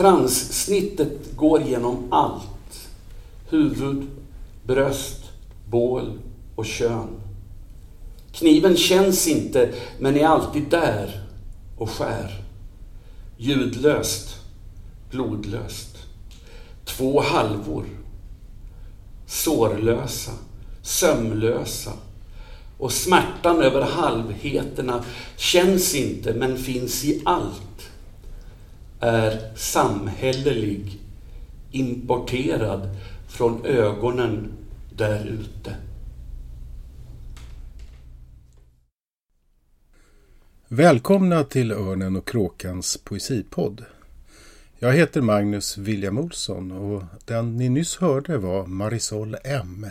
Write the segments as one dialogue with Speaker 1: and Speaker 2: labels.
Speaker 1: Transsnittet går genom allt. Huvud, bröst, bål och kön. Kniven känns inte, men är alltid där och skär. Ljudlöst, blodlöst. Två halvor. Sårlösa, sömlösa. Och smärtan över halvheterna känns inte, men finns i allt är samhällelig, importerad från ögonen där ute.
Speaker 2: Välkomna till Örnen och Kråkans poesipodd. Jag heter Magnus William Olsson och den ni nyss hörde var Marisol M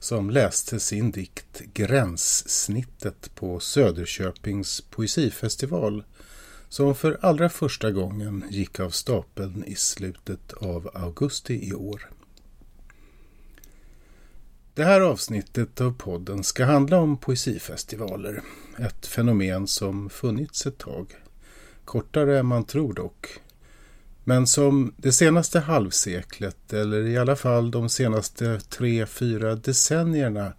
Speaker 2: som läste sin dikt Gränssnittet på Söderköpings poesifestival som för allra första gången gick av stapeln i slutet av augusti i år. Det här avsnittet av podden ska handla om poesifestivaler. Ett fenomen som funnits ett tag. Kortare än man tror dock. Men som det senaste halvseklet, eller i alla fall de senaste tre, fyra decennierna,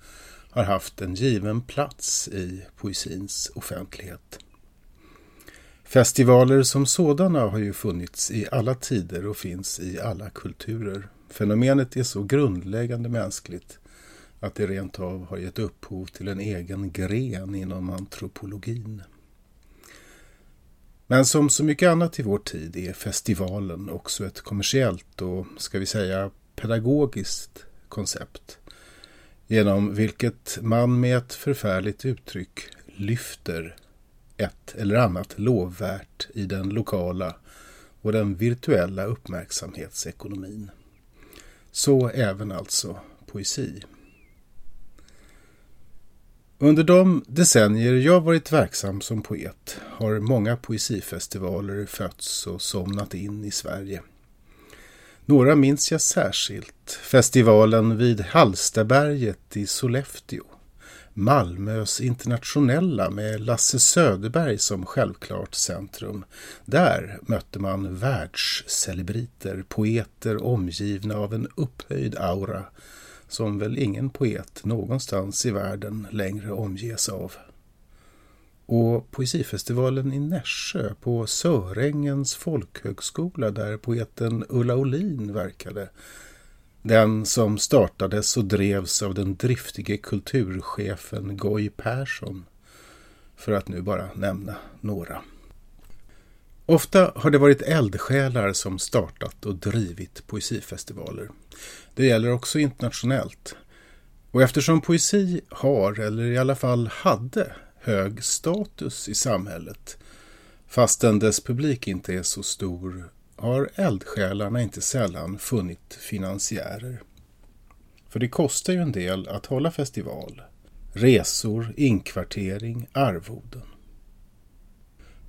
Speaker 2: har haft en given plats i poesins offentlighet. Festivaler som sådana har ju funnits i alla tider och finns i alla kulturer. Fenomenet är så grundläggande mänskligt att det rent av har gett upphov till en egen gren inom antropologin. Men som så mycket annat i vår tid är festivalen också ett kommersiellt och, ska vi säga, pedagogiskt koncept. Genom vilket man med ett förfärligt uttryck lyfter ett eller annat lovvärt i den lokala och den virtuella uppmärksamhetsekonomin. Så även alltså poesi. Under de decennier jag varit verksam som poet har många poesifestivaler fötts och somnat in i Sverige. Några minns jag särskilt. Festivalen vid Hallstaberget i Sollefteå Malmös internationella med Lasse Söderberg som självklart centrum. Där mötte man världscelebriter, poeter omgivna av en upphöjd aura som väl ingen poet någonstans i världen längre omges av. Och poesifestivalen i Nässjö på Sörängens folkhögskola där poeten Ulla Olin verkade den som startades och drevs av den driftige kulturchefen Goy Persson. För att nu bara nämna några. Ofta har det varit eldsjälar som startat och drivit poesifestivaler. Det gäller också internationellt. Och eftersom poesi har, eller i alla fall hade, hög status i samhället fastän dess publik inte är så stor har eldsjälarna inte sällan funnit finansiärer. För det kostar ju en del att hålla festival. Resor, inkvartering, arvoden.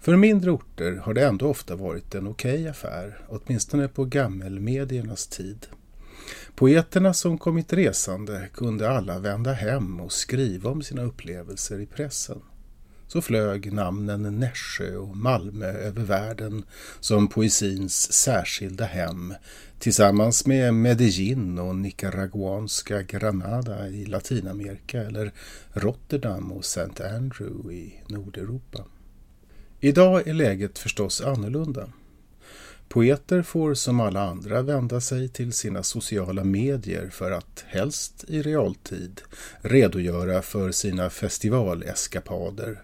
Speaker 2: För mindre orter har det ändå ofta varit en okej okay affär, åtminstone på gammelmediernas tid. Poeterna som kommit resande kunde alla vända hem och skriva om sina upplevelser i pressen så flög namnen Nässjö och Malmö över världen som poesins särskilda hem tillsammans med Medellin och nicaraguanska Granada i Latinamerika eller Rotterdam och St. Andrew i Nordeuropa. Idag är läget förstås annorlunda. Poeter får som alla andra vända sig till sina sociala medier för att, helst i realtid, redogöra för sina festivaleskapader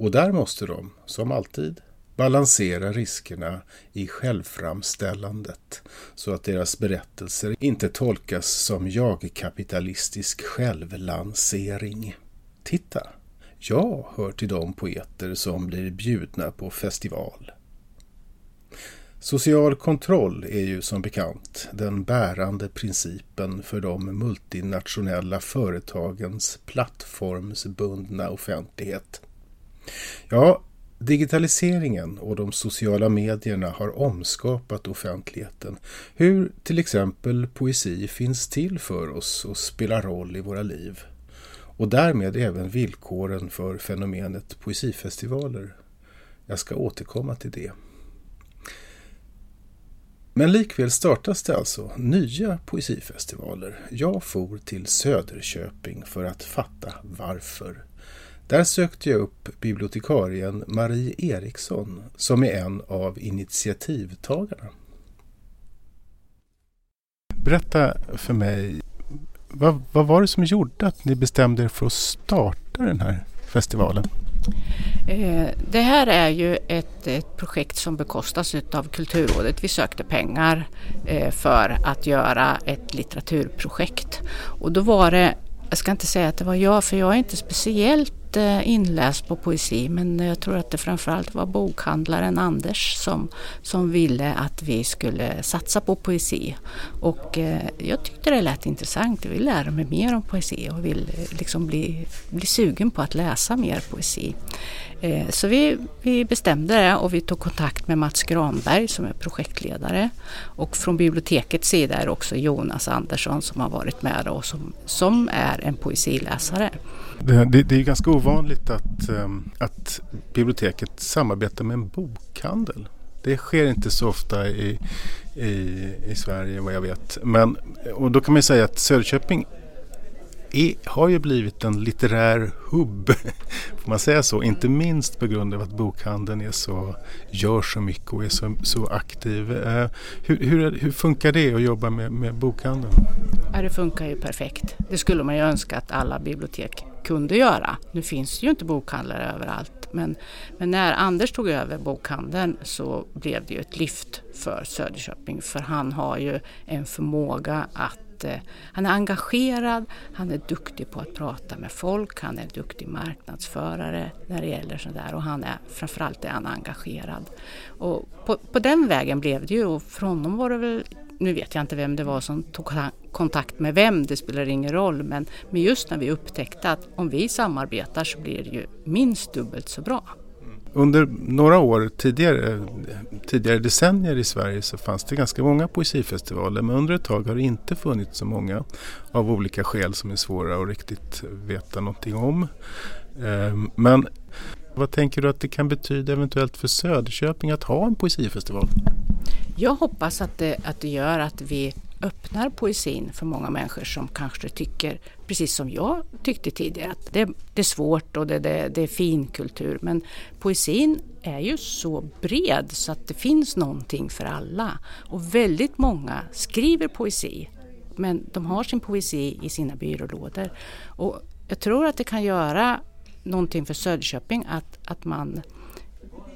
Speaker 2: och där måste de, som alltid, balansera riskerna i självframställandet så att deras berättelser inte tolkas som jag-kapitalistisk självlansering. Titta, jag hör till de poeter som blir bjudna på festival. Social kontroll är ju som bekant den bärande principen för de multinationella företagens plattformsbundna offentlighet. Ja, digitaliseringen och de sociala medierna har omskapat offentligheten. Hur till exempel poesi finns till för oss och spelar roll i våra liv. Och därmed även villkoren för fenomenet poesifestivaler. Jag ska återkomma till det. Men likväl startas det alltså nya poesifestivaler. Jag for till Söderköping för att fatta varför. Där sökte jag upp bibliotekarien Marie Eriksson som är en av initiativtagarna. Berätta för mig, vad, vad var det som gjorde att ni bestämde er för att starta den här festivalen?
Speaker 3: Eh, det här är ju ett, ett, projekt som bekostas av Kulturrådet. Vi sökte pengar eh, för att göra ett litteraturprojekt. Och då var det, jag ska inte säga att det var jag, för jag är inte speciellt Eh, inläst på poesi men jag tror att det framförallt var bokhandlaren Anders som, som ville att vi skulle satsa på poesi. Och eh, jag tyckte det lät intressant. Jag vill lära mig mer om poesi och vill eh, liksom bli, bli sugen på att läsa mer poesi. Så vi, vi bestämde det och vi tog kontakt med Mats Granberg som är projektledare. Och från bibliotekets sida är också Jonas Andersson som har varit med och som, som är en poesiläsare.
Speaker 2: Det, det, det är ganska ovanligt att, ehm, att biblioteket samarbetar med en bokhandel. Det sker inte så ofta i, i, i Sverige vad jag vet. Men, och då kan man säga att Söderköping är, har ju blivit en litterär hubb, får man säga så. Inte minst på grund av att bokhandeln är så, gör så mycket och är så, så aktiv. Eh, hur, hur, hur, funkar det att jobba med, med bokhandeln?
Speaker 3: Ja, det funkar ju perfekt. Det skulle man ju önska att alla bibliotek kunde göra. Nu finns det ju inte bokhandlare överallt men, men när Anders tog över bokhandeln så blev det ju ett lyft för Söderköping för han har ju en förmåga att eh, han är engagerad, han är duktig på att prata med folk, han är duktig marknadsförare när det gäller sådär och han är framförallt är han engagerad. Och på, på den vägen blev det ju och för honom var det väl nu vet jag inte vem det var som tog kontakt med vem, det spelar ingen roll, men, men just när vi upptäckte att om vi samarbetar så blir det ju minst dubbelt så bra.
Speaker 2: Under några år tidigare, tidigare decennier i Sverige så fanns det ganska många poesifestivaler men under ett tag har det inte funnits så många av olika skäl som är svåra att riktigt veta någonting om. Ehm, men vad tänker du att det kan betyda eventuellt för Söderköping att ha en poesifestival?
Speaker 3: Jag hoppas att det, att det gör att vi öppnar poesin för många människor som kanske tycker, precis som jag tyckte tidigare, att det, det är svårt och det, det, det är fin kultur. Men poesin är ju så bred så att det finns någonting för alla. Och väldigt många skriver poesi, men de har sin poesi i sina byrålådor. Och jag tror att det kan göra någonting för Söderköping att, att man,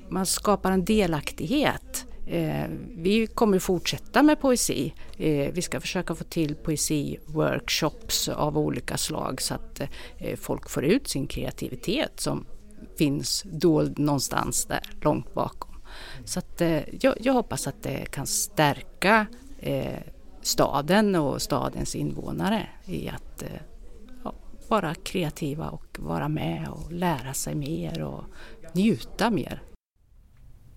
Speaker 3: man skapar en delaktighet Eh, vi kommer fortsätta med poesi. Eh, vi ska försöka få till poesiworkshops av olika slag så att eh, folk får ut sin kreativitet som finns dold någonstans där långt bakom. Så att, eh, jag, jag, hoppas att det kan stärka eh, staden och stadens invånare i att ja, vara kreativa och vara med och lära sig mer och njuta mer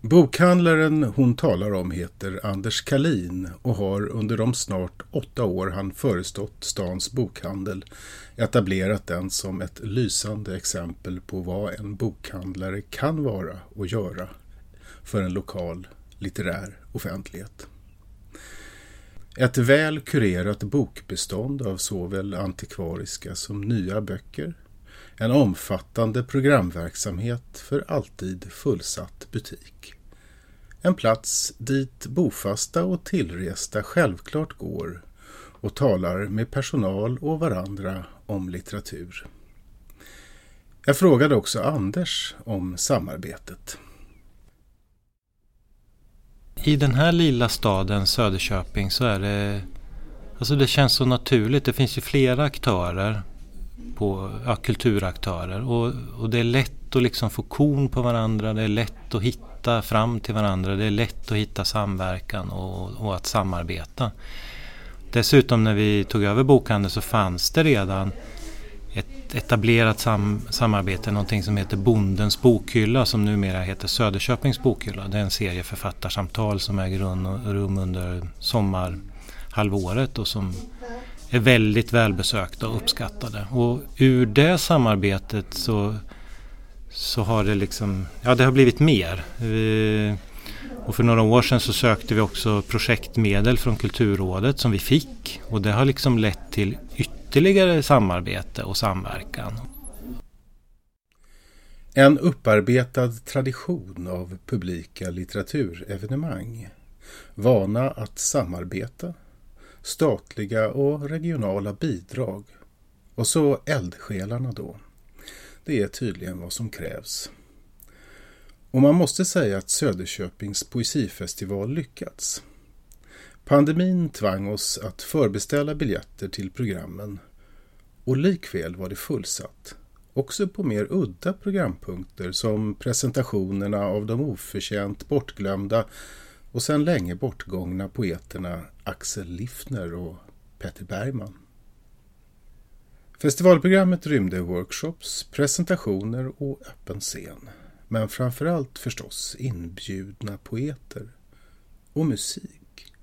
Speaker 2: Bokhandlaren hon talar om heter Anders Kalin och har under de snart åtta år han förestått stans bokhandel etablerat den som ett lysande exempel på vad en bokhandlare kan vara och göra för en lokal litterär offentlighet. Ett väl kurerat bokbestånd av såväl antikvariska som nya böcker en omfattande programverksamhet för alltid fullsatt butik. En plats dit bofasta och tillresta självklart går och talar med personal och varandra om litteratur. Jag frågade också Anders om samarbetet.
Speaker 4: I den här lilla staden Söderköping så är det Alltså det känns så naturligt. Det finns ju flera aktörer på ja, kulturaktörer och, och det är lätt att liksom få kon på varandra. Det är lätt att hitta hitta fram till varandra. Det är lätt att hitta samverkan och, och att samarbeta. Dessutom när vi tog över bokhandeln så fanns det redan ett etablerat sam samarbete, någonting som heter Bondens bokhylla som numera heter Söderköpings bokhylla. Det är en serie författarsamtal som äger rum under sommarhalvåret och som är väldigt välbesökta och uppskattade. Och ur det samarbetet så, så har det liksom, ja det har blivit mer. Vi, och för några år sedan så sökte vi också projektmedel från Kulturrådet som vi fick. Och det har liksom lett till ytterligare samarbete och samverkan.
Speaker 2: En upparbetad tradition av publika litteraturevenemang. Vana att samarbeta. Statliga och regionala bidrag. Och så eldsjälarna då. Det är tydligen vad som krävs. Och man måste säga att Söderköpings poesifestival lyckats. Pandemin tvang oss att förbeställa biljetter till programmen och likväl var det fullsatt. Också på mer udda programpunkter som presentationerna av de oförtjänt bortglömda och sedan länge bortgångna poeterna Axel Liffner och Petter Bergman. Festivalprogrammet rymde workshops, presentationer och öppen scen. Men framförallt förstås inbjudna poeter. Och musik.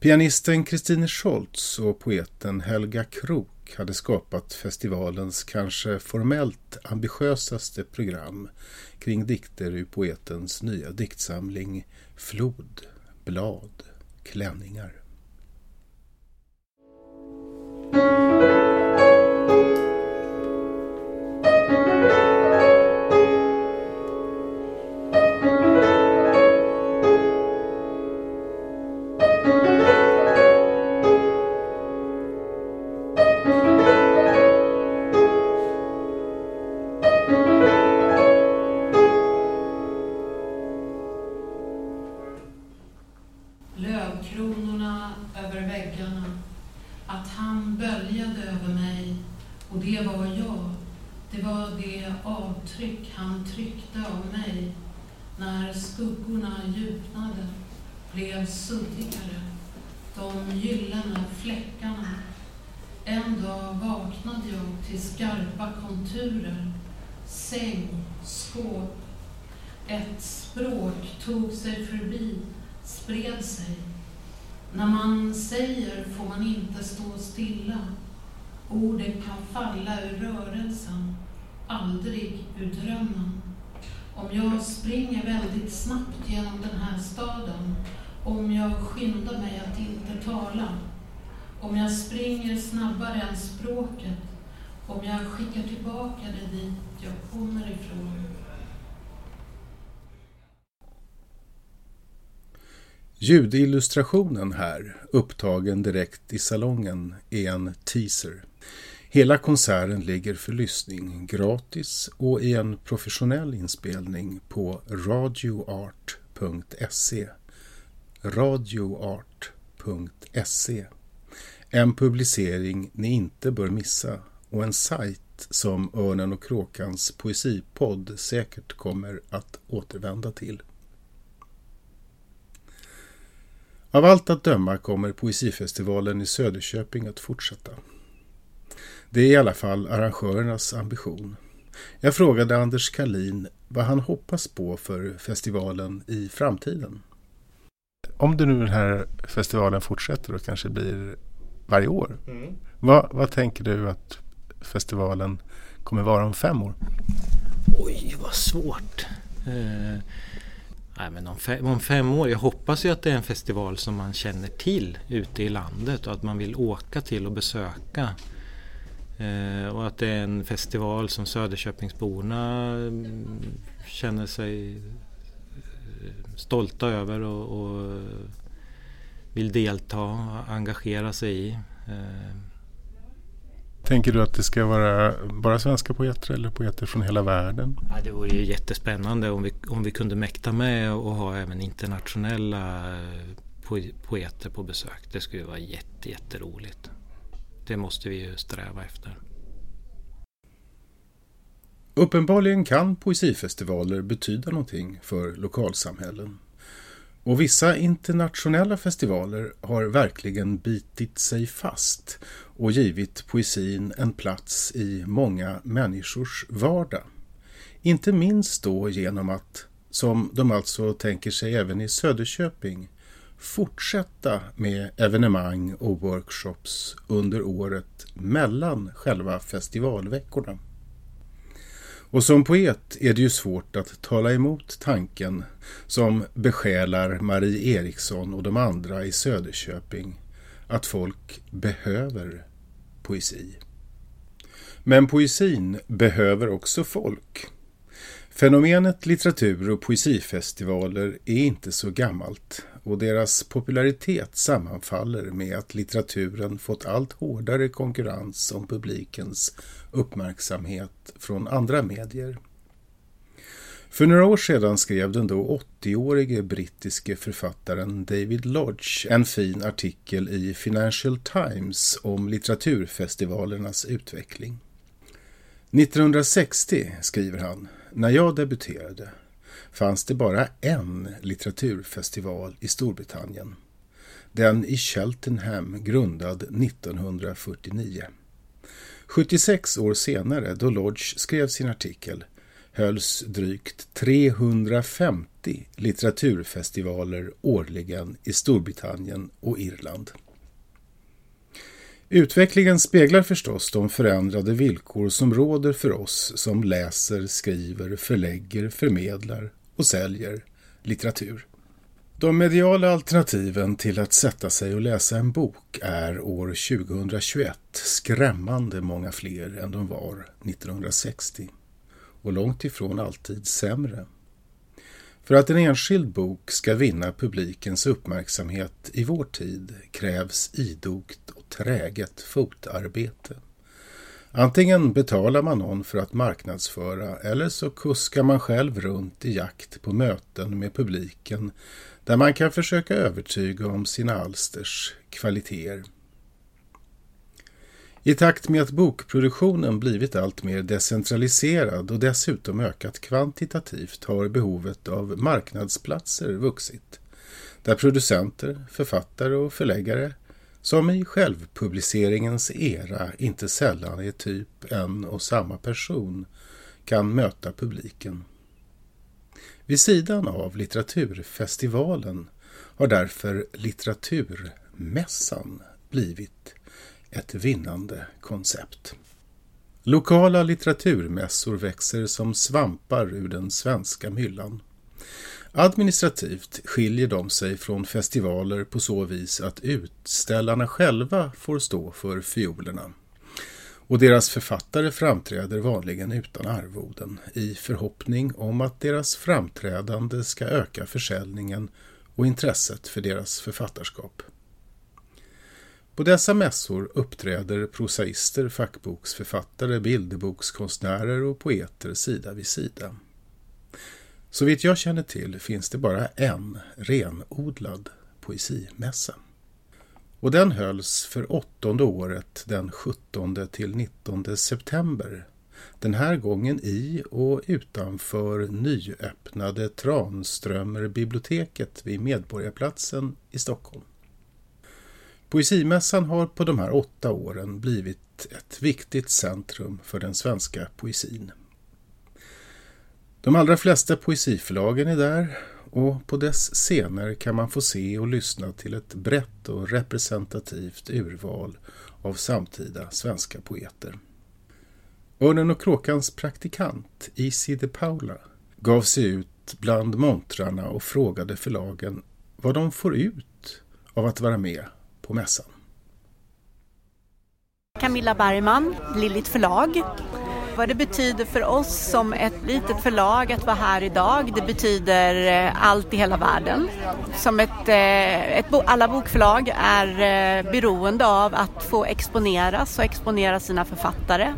Speaker 2: Pianisten Kristine Scholz och poeten Helga Krok hade skapat festivalens kanske formellt ambitiösaste program kring dikter ur poetens nya diktsamling Flod, blad, klänningar.
Speaker 5: Tryck han tryckte av mig när skuggorna djupnade blev suddigare, de gyllene fläckarna. En dag vaknade jag till skarpa konturer, säng, skåp. Ett språk tog sig förbi, spred sig. När man säger får man inte stå stilla. Orden kan falla ur rörelsen aldrig ur drömmen. Om jag springer väldigt snabbt genom den här staden, om jag skyndar mig att inte tala, om jag springer snabbare än språket, om jag skickar tillbaka det dit jag kommer ifrån.
Speaker 2: Ljudillustrationen här, upptagen direkt i salongen, är en teaser. Hela konserten ligger för lyssning gratis och i en professionell inspelning på radioart.se. Radioart.se En publicering ni inte bör missa och en sajt som Örnen och Kråkans poesipodd säkert kommer att återvända till. Av allt att döma kommer Poesifestivalen i Söderköping att fortsätta. Det är i alla fall arrangörernas ambition. Jag frågade Anders Kalin vad han hoppas på för festivalen i framtiden. Om det nu den här festivalen fortsätter och kanske blir varje år. Mm. Vad, vad tänker du att festivalen kommer vara om fem år?
Speaker 4: Oj, vad svårt. Eh, nej, men om, fem, om fem år, jag hoppas ju att det är en festival som man känner till ute i landet och att man vill åka till och besöka. Eh, och att det är en festival som Söderköpingsborna mm, känner sig eh, stolta över och, och vill delta och engagera sig i. Eh.
Speaker 2: Tänker du att det ska vara bara svenska poeter eller poeter från hela världen?
Speaker 4: Ja, det vore ju jättespännande om vi, om vi kunde mäkta med och ha även internationella poeter på besök. Det skulle vara jätte, jätteroligt. Det måste vi ju sträva efter.
Speaker 2: Uppenbarligen kan poesifestivaler betyda någonting för lokalsamhällen. Och vissa internationella festivaler har verkligen bitit sig fast och givit poesin en plats i många människors vardag. Inte minst då genom att, som de alltså tänker sig även i Söderköping, fortsätta med evenemang och workshops under året mellan själva festivalveckorna. Och som poet är det ju svårt att tala emot tanken som besjälar Marie Eriksson och de andra i Söderköping att folk behöver poesi. Men poesin behöver också folk. Fenomenet litteratur och poesifestivaler är inte så gammalt och deras popularitet sammanfaller med att litteraturen fått allt hårdare konkurrens om publikens uppmärksamhet från andra medier. För några år sedan skrev den då 80-årige brittiske författaren David Lodge en fin artikel i Financial Times om litteraturfestivalernas utveckling. 1960, skriver han, när jag debuterade fanns det bara en litteraturfestival i Storbritannien. Den i Cheltenham grundad 1949. 76 år senare, då Lodge skrev sin artikel, hölls drygt 350 litteraturfestivaler årligen i Storbritannien och Irland. Utvecklingen speglar förstås de förändrade villkor som råder för oss som läser, skriver, förlägger, förmedlar och säljer litteratur. De mediala alternativen till att sätta sig och läsa en bok är år 2021 skrämmande många fler än de var 1960 och långt ifrån alltid sämre. För att en enskild bok ska vinna publikens uppmärksamhet i vår tid krävs idogt träget fotarbete. Antingen betalar man någon för att marknadsföra eller så kuskar man själv runt i jakt på möten med publiken där man kan försöka övertyga om sina alsters kvaliteter. I takt med att bokproduktionen blivit allt mer decentraliserad och dessutom ökat kvantitativt har behovet av marknadsplatser vuxit. Där producenter, författare och förläggare som i självpubliceringens era inte sällan är typ en och samma person kan möta publiken. Vid sidan av litteraturfestivalen har därför litteraturmässan blivit ett vinnande koncept. Lokala litteraturmässor växer som svampar ur den svenska myllan. Administrativt skiljer de sig från festivaler på så vis att utställarna själva får stå för fiolerna. Och deras författare framträder vanligen utan arvoden i förhoppning om att deras framträdande ska öka försäljningen och intresset för deras författarskap. På dessa mässor uppträder prosaister, fackboksförfattare, bilderbokskonstnärer och poeter sida vid sida. Så vitt jag känner till finns det bara en renodlad poesimässa. Och den hölls för åttonde året den 17 till 19 september. Den här gången i och utanför nyöppnade Tranströmerbiblioteket vid Medborgarplatsen i Stockholm. Poesimässan har på de här åtta åren blivit ett viktigt centrum för den svenska poesin. De allra flesta poesiförlagen är där och på dess scener kan man få se och lyssna till ett brett och representativt urval av samtida svenska poeter. Örnen och kråkans praktikant, Isi de Paula, gav sig ut bland montrarna och frågade förlagen vad de får ut av att vara med på mässan.
Speaker 6: Camilla Bergman, Lillit förlag. Vad det betyder för oss som ett litet förlag att vara här idag, det betyder eh, allt i hela världen. Som ett, eh, ett alla bokförlag är eh, beroende av att få exponeras och exponera sina författare.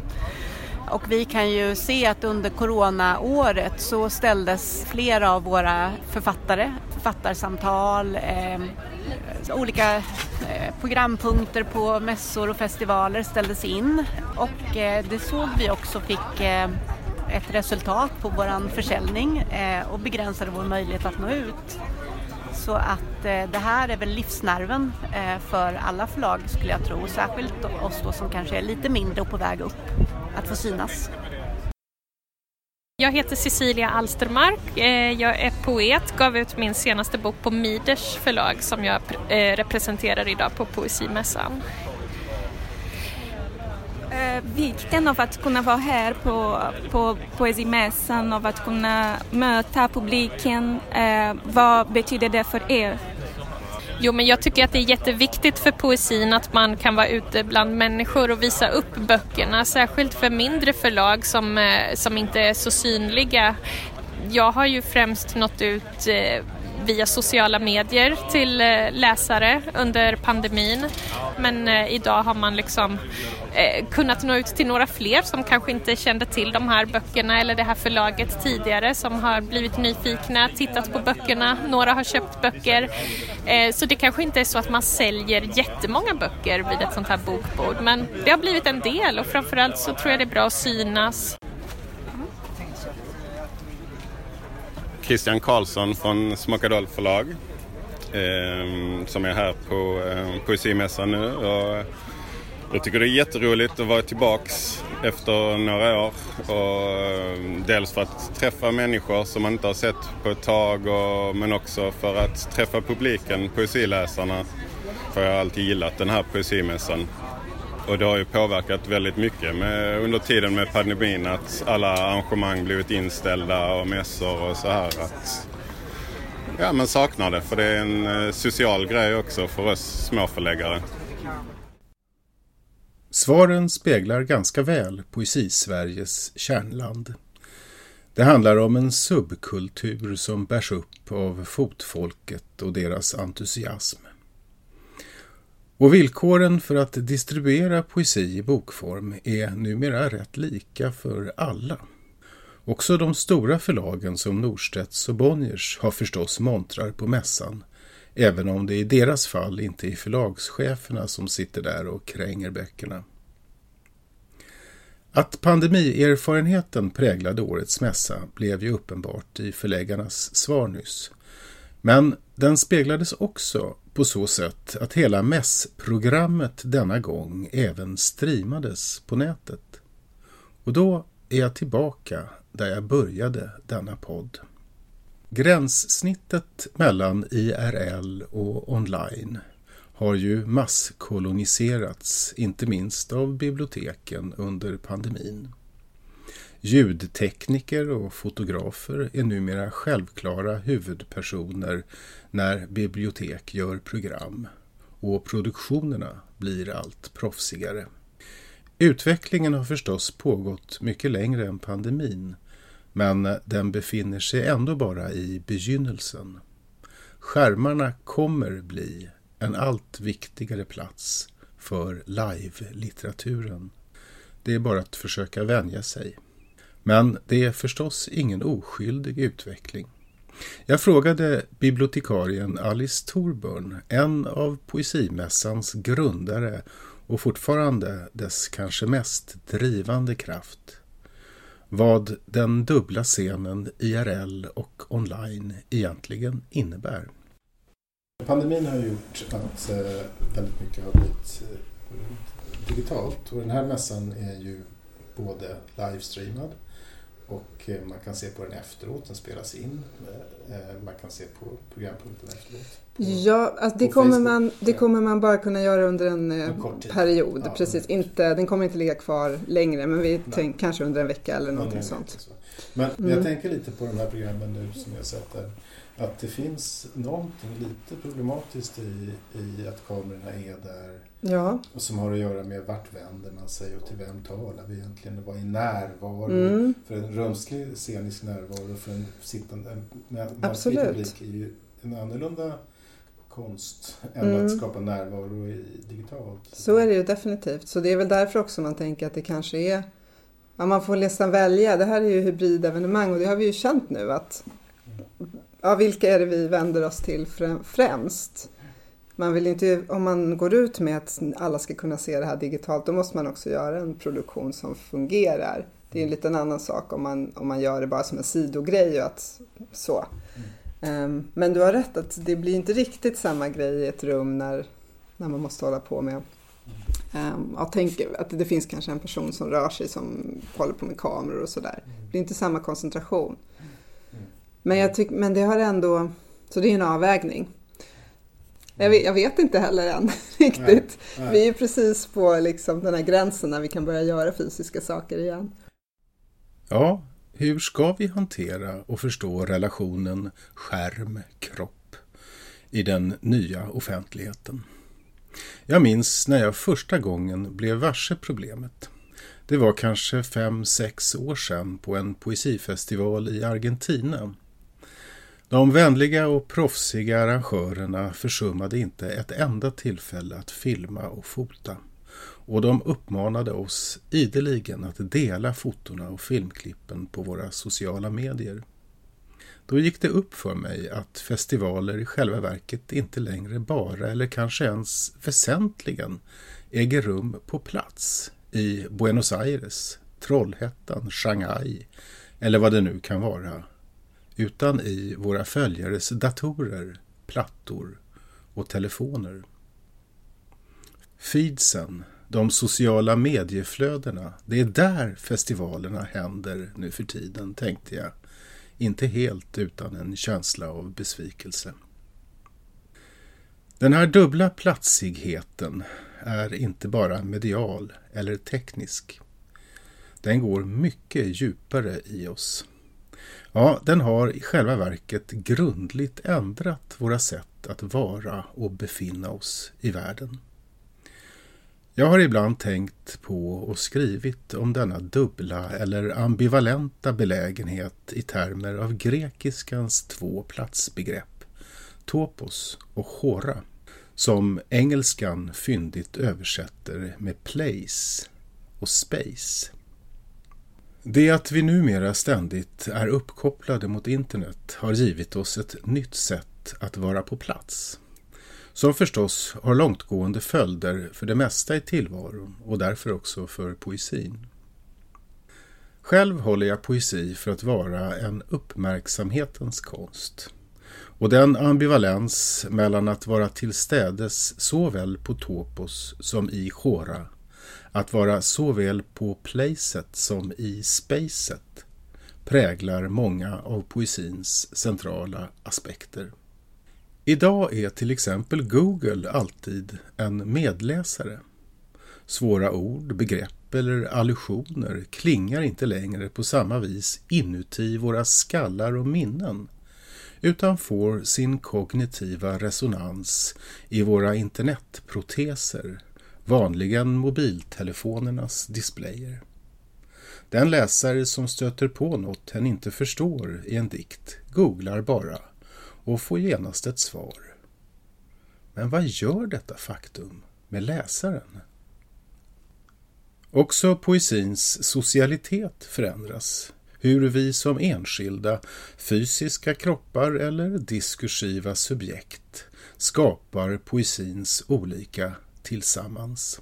Speaker 6: Och vi kan ju se att under coronaåret så ställdes flera av våra författare, författarsamtal, eh, olika eh, programpunkter på mässor och festivaler ställdes in och eh, det såg vi också fick eh, ett resultat på vår försäljning eh, och begränsade vår möjlighet att nå ut. Så att eh, det här är väl livsnerven eh, för alla förlag skulle jag tro, särskilt oss då som kanske är lite mindre och på väg upp, att få synas.
Speaker 7: Jag heter Cecilia Alstermark, eh, jag är poet, gav ut min senaste bok på Miders förlag som jag eh, representerar idag på Poesimässan
Speaker 8: vikten av att kunna vara här på, på Poesimässan och att kunna möta publiken. Eh, vad betyder det för er?
Speaker 7: Jo, men jag tycker att det är jätteviktigt för poesin att man kan vara ute bland människor och visa upp böckerna, särskilt för mindre förlag som, eh, som inte är så synliga. Jag har ju främst nått ut eh, via sociala medier till eh, läsare under pandemin. Men idag har man liksom eh, kunnat nå ut till några fler som kanske inte kände till de här böckerna eller det här förlaget tidigare som har blivit nyfikna, tittat på böckerna, några har köpt böcker. Eh, så det kanske inte är så att man säljer jättemånga böcker vid ett sånt här bokbord men det har blivit en del och framförallt så tror jag det är bra att synas.
Speaker 9: Christian Karlsson från Smockadolf förlag eh, som är här på eh, Poesimässan nu. Och jag tycker det är jätteroligt att vara tillbaks efter några år. Och, eh, dels för att träffa människor som man inte har sett på ett tag och, men också för att träffa publiken, poesiläsarna. För jag har alltid gillat den här poesimässan. Och det har ju påverkat väldigt mycket med, under tiden med pandemin att alla arrangemang blivit inställda och mässor och så här. Att, ja, man saknar det för det är en eh, social grej också för oss småförläggare.
Speaker 2: Svaren speglar ganska väl Poesi-Sveriges kärnland. Det handlar om en subkultur som bärs upp av fotfolket och deras entusiasm. Och villkoren för att distribuera poesi i bokform är numera rätt lika för alla. Också de stora förlagen som Norstedts och Bonniers har förstås montrar på mässan, även om det i deras fall inte är förlagscheferna som sitter där och kränger böckerna. Att pandemierfarenheten präglade årets mässa blev ju uppenbart i förläggarnas svar nyss. Men den speglades också på så sätt att hela mässprogrammet denna gång även streamades på nätet. Och då är jag tillbaka där jag började denna podd. Gränssnittet mellan IRL och online har ju masskoloniserats, inte minst av biblioteken under pandemin. Ljudtekniker och fotografer är numera självklara huvudpersoner när bibliotek gör program och produktionerna blir allt proffsigare. Utvecklingen har förstås pågått mycket längre än pandemin men den befinner sig ändå bara i begynnelsen. Skärmarna kommer bli en allt viktigare plats för live-litteraturen. Det är bara att försöka vänja sig. Men det är förstås ingen oskyldig utveckling. Jag frågade bibliotekarien Alice Thorburn, en av Poesimässans grundare och fortfarande dess kanske mest drivande kraft, vad den dubbla scenen IRL och online egentligen innebär. Pandemin har gjort att eh, väldigt mycket har blivit eh, digitalt och den här mässan är ju både livestreamad och eh, man kan se på den efteråt, den spelas in. Man kan se på programpunkten efteråt
Speaker 10: ja, alltså det, kommer man, det kommer man bara kunna göra under en, en eh, period. Ja, precis. Inte, den kommer inte ligga kvar längre, men vi tänker kanske under en vecka eller någonting sånt.
Speaker 2: Men mm. jag tänker lite på de här programmen nu som jag sett där att det finns någonting lite problematiskt i, i att kamerorna är där.
Speaker 10: Ja.
Speaker 2: Och som har att göra med vart vänder man sig och till vem talar vi egentligen? Vad är närvaro? Mm. För en rumslig scenisk närvaro för en sittande mänsklig publik är ju en annorlunda konst än mm. att skapa närvaro i, digitalt.
Speaker 10: Så är det ju definitivt. Så det är väl därför också man tänker att det kanske är Ja, man får nästan välja. Det här är ju hybridevenemang och det har vi ju känt nu att ja, vilka är det vi vänder oss till främst? Man vill inte, om man går ut med att alla ska kunna se det här digitalt, då måste man också göra en produktion som fungerar Det är en liten annan sak om man, om man gör det bara som en sidogrej. Och att, så. Um, men du har rätt att det blir inte riktigt samma grej i ett rum när, när man måste hålla på med um, att, tänka, att det finns kanske en person som rör sig som håller på med kameror och sådär. Det blir inte samma koncentration. Men, jag tyck, men det har ändå, så det är en avvägning. Jag vet, jag vet inte heller än riktigt. Nej, nej. Vi är precis på liksom den här gränsen när vi kan börja göra fysiska saker igen.
Speaker 2: Ja, hur ska vi hantera och förstå relationen skärm-kropp i den nya offentligheten? Jag minns när jag första gången blev varse problemet. Det var kanske fem, sex år sedan på en poesifestival i Argentina de vänliga och proffsiga arrangörerna försummade inte ett enda tillfälle att filma och fota och de uppmanade oss ideligen att dela fotona och filmklippen på våra sociala medier. Då gick det upp för mig att festivaler i själva verket inte längre bara eller kanske ens väsentligen äger rum på plats i Buenos Aires, Trollhättan, Shanghai eller vad det nu kan vara utan i våra följares datorer, plattor och telefoner. Feedsen, de sociala medieflödena, det är där festivalerna händer nu för tiden, tänkte jag. Inte helt utan en känsla av besvikelse. Den här dubbla platsigheten är inte bara medial eller teknisk. Den går mycket djupare i oss. Ja, den har i själva verket grundligt ändrat våra sätt att vara och befinna oss i världen. Jag har ibland tänkt på och skrivit om denna dubbla eller ambivalenta belägenhet i termer av grekiskans två platsbegrepp, topos och chora, som engelskan fyndigt översätter med place och space. Det att vi numera ständigt är uppkopplade mot internet har givit oss ett nytt sätt att vara på plats. Som förstås har långtgående följder för det mesta i tillvaron och därför också för poesin. Själv håller jag poesi för att vara en uppmärksamhetens konst. Och den ambivalens mellan att vara tillstädes såväl på topos som i chora att vara såväl på placet som i spacet präglar många av poesins centrala aspekter. Idag är till exempel Google alltid en medläsare. Svåra ord, begrepp eller allusioner klingar inte längre på samma vis inuti våra skallar och minnen utan får sin kognitiva resonans i våra internetproteser vanligen mobiltelefonernas displayer. Den läsare som stöter på något hen inte förstår i en dikt googlar bara och får genast ett svar. Men vad gör detta faktum med läsaren? Också poesins socialitet förändras. Hur vi som enskilda fysiska kroppar eller diskursiva subjekt skapar poesins olika tillsammans.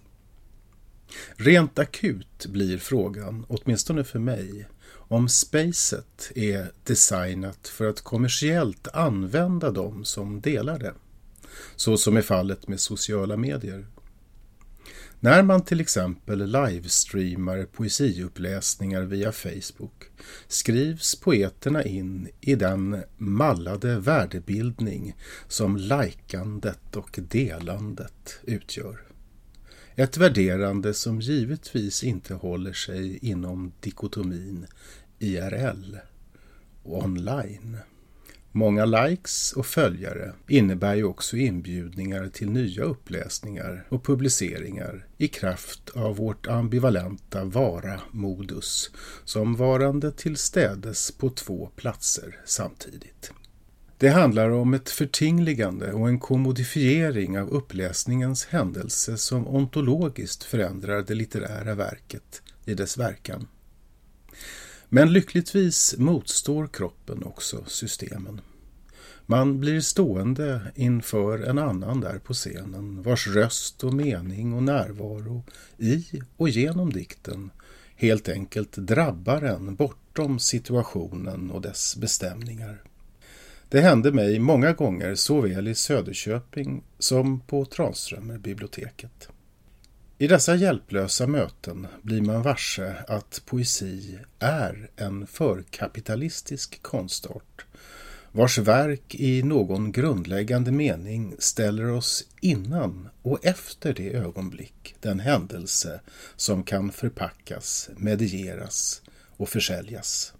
Speaker 2: Rent akut blir frågan, åtminstone för mig, om spacet är designat för att kommersiellt använda dem som delar det. Så som är fallet med sociala medier. När man till exempel livestreamar poesiuppläsningar via Facebook skrivs poeterna in i den mallade värdebildning som likandet och delandet utgör. Ett värderande som givetvis inte håller sig inom dikotomin IRL och online. Många likes och följare innebär ju också inbjudningar till nya uppläsningar och publiceringar i kraft av vårt ambivalenta vara-modus som varande tillstädes på två platser samtidigt. Det handlar om ett förtingligande och en kommodifiering av uppläsningens händelse som ontologiskt förändrar det litterära verket i dess verkan. Men lyckligtvis motstår kroppen också systemen. Man blir stående inför en annan där på scenen vars röst och mening och närvaro i och genom dikten helt enkelt drabbar en bortom situationen och dess bestämningar. Det hände mig många gånger såväl i Söderköping som på Tranströmerbiblioteket. I dessa hjälplösa möten blir man varse att poesi är en förkapitalistisk konstart vars verk i någon grundläggande mening ställer oss innan och efter det ögonblick, den händelse som kan förpackas, medieras och försäljas.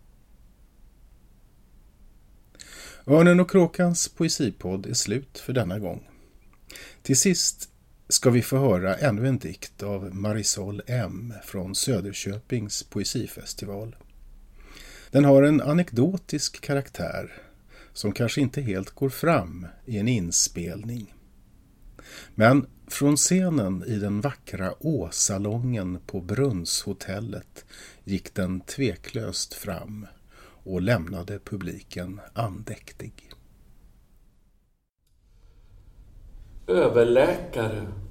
Speaker 2: Örnen och kråkans poesipodd är slut för denna gång. Till sist ska vi få höra ännu en dikt av Marisol M från Söderköpings poesifestival. Den har en anekdotisk karaktär som kanske inte helt går fram i en inspelning. Men från scenen i den vackra Åsalongen på Brunnshotellet gick den tveklöst fram och lämnade publiken andäktig.
Speaker 1: Överläkare.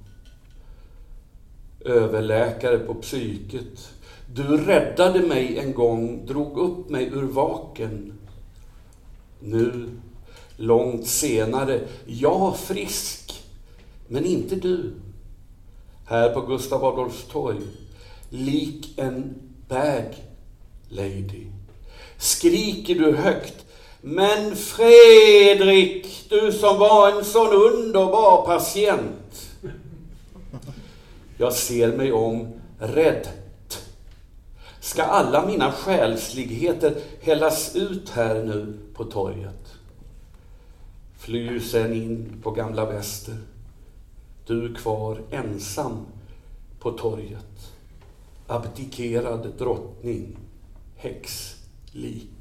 Speaker 1: Överläkare på psyket. Du räddade mig en gång, drog upp mig ur vaken. Nu, långt senare, jag frisk, men inte du. Här på Gustav Adolfs torg, lik en bag lady, skriker du högt men Fredrik, du som var en sån underbar patient. Jag ser mig om, rädd. Ska alla mina själsligheter hällas ut här nu på torget? Flyr sen in på gamla väster. Du kvar ensam på torget. Abdikerad drottning, häxlik.